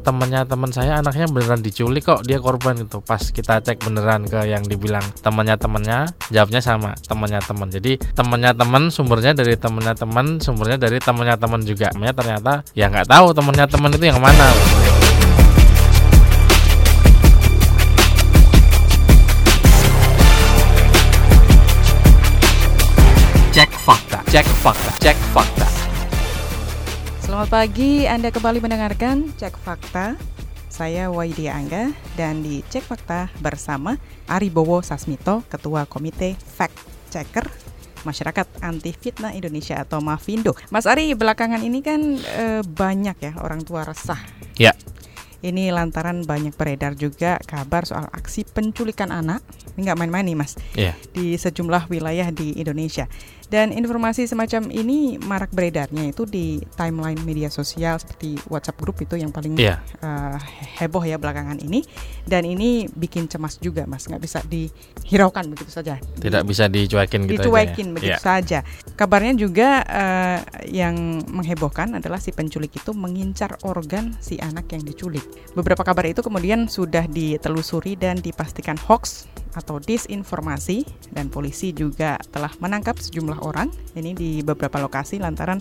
temennya teman saya anaknya beneran diculik kok dia korban gitu. Pas kita cek beneran ke yang dibilang temennya temennya jawabnya sama temennya teman jadi temennya teman sumbernya dari temennya teman sumbernya dari temennya teman juga. Ternyata ya nggak tahu temennya teman itu yang mana. Cek fakta, cek fakta, cek fakta. Selamat pagi, Anda kembali mendengarkan Cek Fakta. Saya Waidia Angga dan di Cek Fakta bersama Ari Bowo Sasmito, Ketua Komite Fact Checker Masyarakat Anti Fitnah Indonesia atau Mafindo. Mas Ari, belakangan ini kan eh, banyak ya orang tua resah. Ya. Ini lantaran banyak beredar juga kabar soal aksi penculikan anak. Ini nggak main-main nih, Mas. Iya. Di sejumlah wilayah di Indonesia. Dan informasi semacam ini marak beredarnya itu di timeline media sosial seperti WhatsApp grup itu yang paling Iya. uh, heboh ya belakangan ini. Dan ini bikin cemas juga, Mas. Nggak bisa dihiraukan begitu saja. tidak bisa dicuekin gitu dicuekin aja begitu ya. saja. Kabarnya juga eh, yang menghebohkan adalah si penculik itu mengincar organ si anak yang diculik. Beberapa kabar itu kemudian sudah ditelusuri dan dipastikan hoax atau disinformasi dan polisi juga telah menangkap sejumlah orang ini di beberapa lokasi lantaran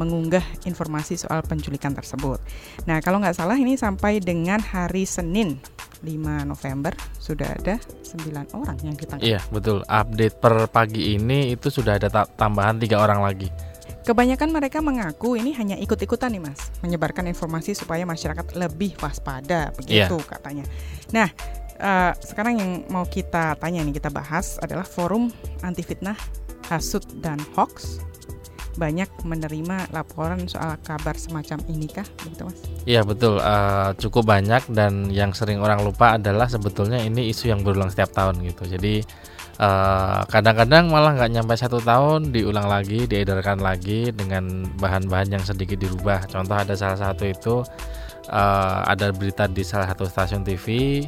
mengunggah informasi soal penculikan tersebut. Nah, kalau nggak salah ini sampai dengan hari Senin 5 November sudah ada 9 orang yang ditangkap. Iya betul. Update per pagi ini itu sudah ada ta- tambahan tiga orang lagi. Kebanyakan mereka mengaku ini hanya ikut-ikutan nih mas, menyebarkan informasi supaya masyarakat lebih waspada, begitu katanya. Nah, eh, sekarang yang mau kita tanya nih kita bahas adalah forum anti fitnah, hasut dan hoax. Banyak menerima laporan soal kabar semacam ini kah, begitu mas? Iya betul. Eh, cukup banyak dan yang sering orang lupa adalah sebetulnya ini isu yang berulang setiap tahun gitu. Jadi eh, kadang-kadang malah nggak nyampe satu tahun diulang lagi, diedarkan lagi dengan bahan-bahan yang sedikit dirubah. Contoh ada salah satu itu eh, ada berita di salah satu stasiun TV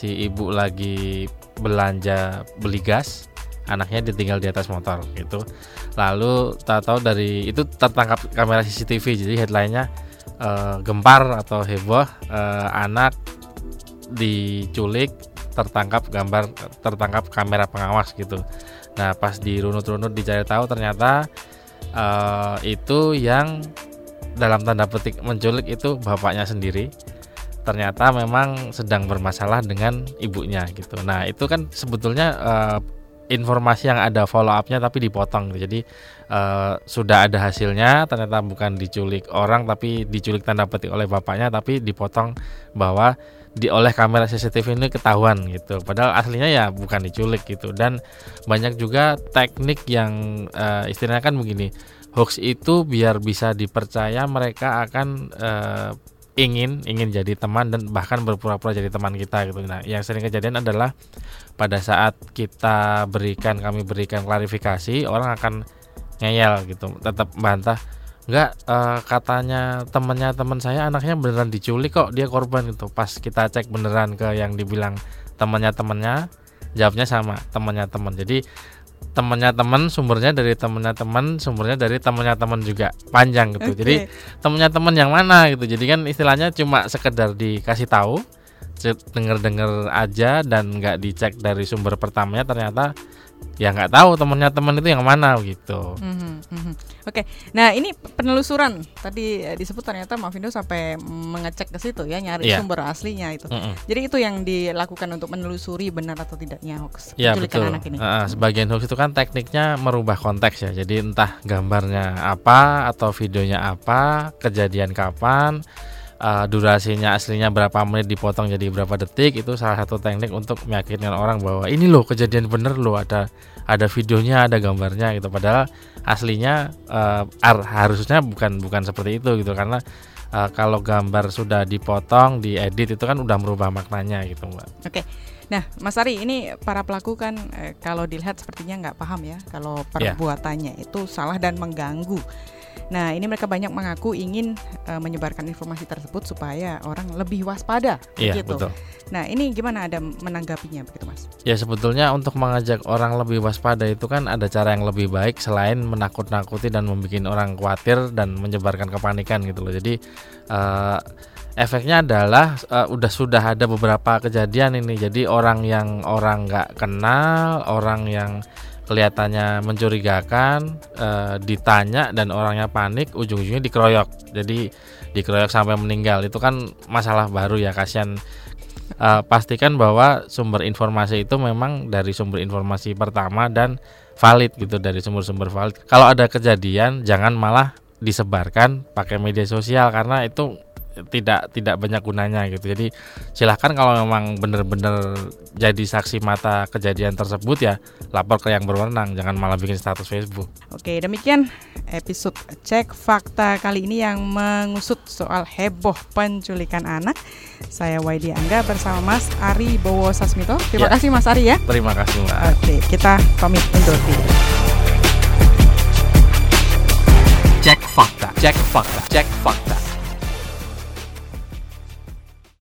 si ibu lagi belanja beli gas anaknya ditinggal di atas motor gitu. Lalu tahu-tahu dari itu tertangkap kamera CCTV jadi headline-nya eh, gempar atau heboh eh, anak diculik tertangkap gambar tertangkap kamera pengawas gitu. Nah pas dirunut-runut dicari tahu ternyata eh, itu yang dalam tanda petik menculik itu bapaknya sendiri ternyata memang sedang bermasalah dengan ibunya gitu. Nah itu kan sebetulnya eh, informasi yang ada follow up-nya tapi dipotong. Jadi eh, sudah ada hasilnya ternyata bukan diculik orang tapi diculik tanda petik oleh bapaknya tapi dipotong bahwa di oleh kamera CCTV ini ketahuan gitu. Padahal aslinya ya bukan diculik gitu. Dan banyak juga teknik yang eh, istilahnya kan begini. Hoax itu biar bisa dipercaya mereka akan eh, ingin ingin jadi teman dan bahkan berpura-pura jadi teman kita gitu. Nah, yang sering kejadian adalah pada saat kita berikan kami berikan klarifikasi, orang akan ngeyel gitu, tetap bantah. Enggak eh, katanya temannya teman saya anaknya beneran diculik kok, dia korban gitu. Pas kita cek beneran ke yang dibilang temannya temannya, jawabnya sama, temannya teman. Jadi temannya teman sumbernya dari temannya teman sumbernya dari temannya teman juga. Panjang gitu. Oke. jadi temennya temen yang mana gitu. Jadi kan istilahnya cuma sekedar dikasih tahu denger denger aja dan nggak dicek dari sumber pertamanya ternyata ya nggak tahu temennya temen itu yang mana gitu Mhm, mhm. Oke, nah ini penelusuran tadi eh, disebut ternyata Mavindo sampai mengecek ke situ ya nyari Iya. sumber aslinya itu. Mm-mm. Jadi itu yang dilakukan untuk menelusuri benar atau tidaknya hoax Ya penculikan betul. anak ini. Heeh, sebagian hoax itu kan tekniknya merubah konteks ya. Jadi entah gambarnya apa atau videonya apa, kejadian kapan, eh, durasinya aslinya berapa menit dipotong jadi berapa detik itu salah satu teknik untuk meyakinkan orang bahwa ini loh kejadian bener loh ada ada videonya ada gambarnya gitu. Padahal aslinya ar- harusnya bukan bukan seperti itu gitu karena eh, kalau gambar sudah dipotong, diedit itu kan udah merubah maknanya gitu mbak. Oke. Nah, Mas Ari, ini para pelaku kan eh, kalau dilihat sepertinya nggak paham ya kalau Iya. perbuatannya itu salah dan mengganggu. Nah, ini mereka banyak mengaku ingin uh, menyebarkan informasi tersebut supaya orang lebih waspada. Iya, begitu. betul. Nah, ini gimana ada menanggapinya begitu, Mas? Ya sebetulnya untuk mengajak orang lebih waspada itu kan ada cara yang lebih baik selain menakut-nakuti dan membuat orang khawatir dan menyebarkan kepanikan gitu loh. Jadi uh, efeknya adalah uh, udah sudah ada beberapa kejadian ini. Jadi orang yang orang nggak kenal, orang yang kelihatannya mencurigakan e, ditanya dan orangnya panik ujung-ujungnya dikeroyok. Jadi dikeroyok sampai meninggal. Itu kan masalah baru ya kasihan. E, pastikan bahwa sumber informasi itu memang dari sumber informasi pertama dan valid gitu dari sumber-sumber valid. Kalau ada kejadian jangan malah disebarkan pakai media sosial karena itu tidak tidak banyak gunanya gitu. Jadi silahkan kalau memang benar-benar jadi saksi mata kejadian tersebut ya lapor ke yang berwenang, jangan malah bikin status Facebook. Oke, demikian episode cek fakta kali ini yang mengusut soal heboh penculikan anak. Saya Waidi Angga bersama Mas Ari Bowo Sasmito. Terima ya. kasih Mas Ari ya. Terima kasih Mbak. Oke, kita pamit undur diri. Cek fakta, cek fakta, cek fakta.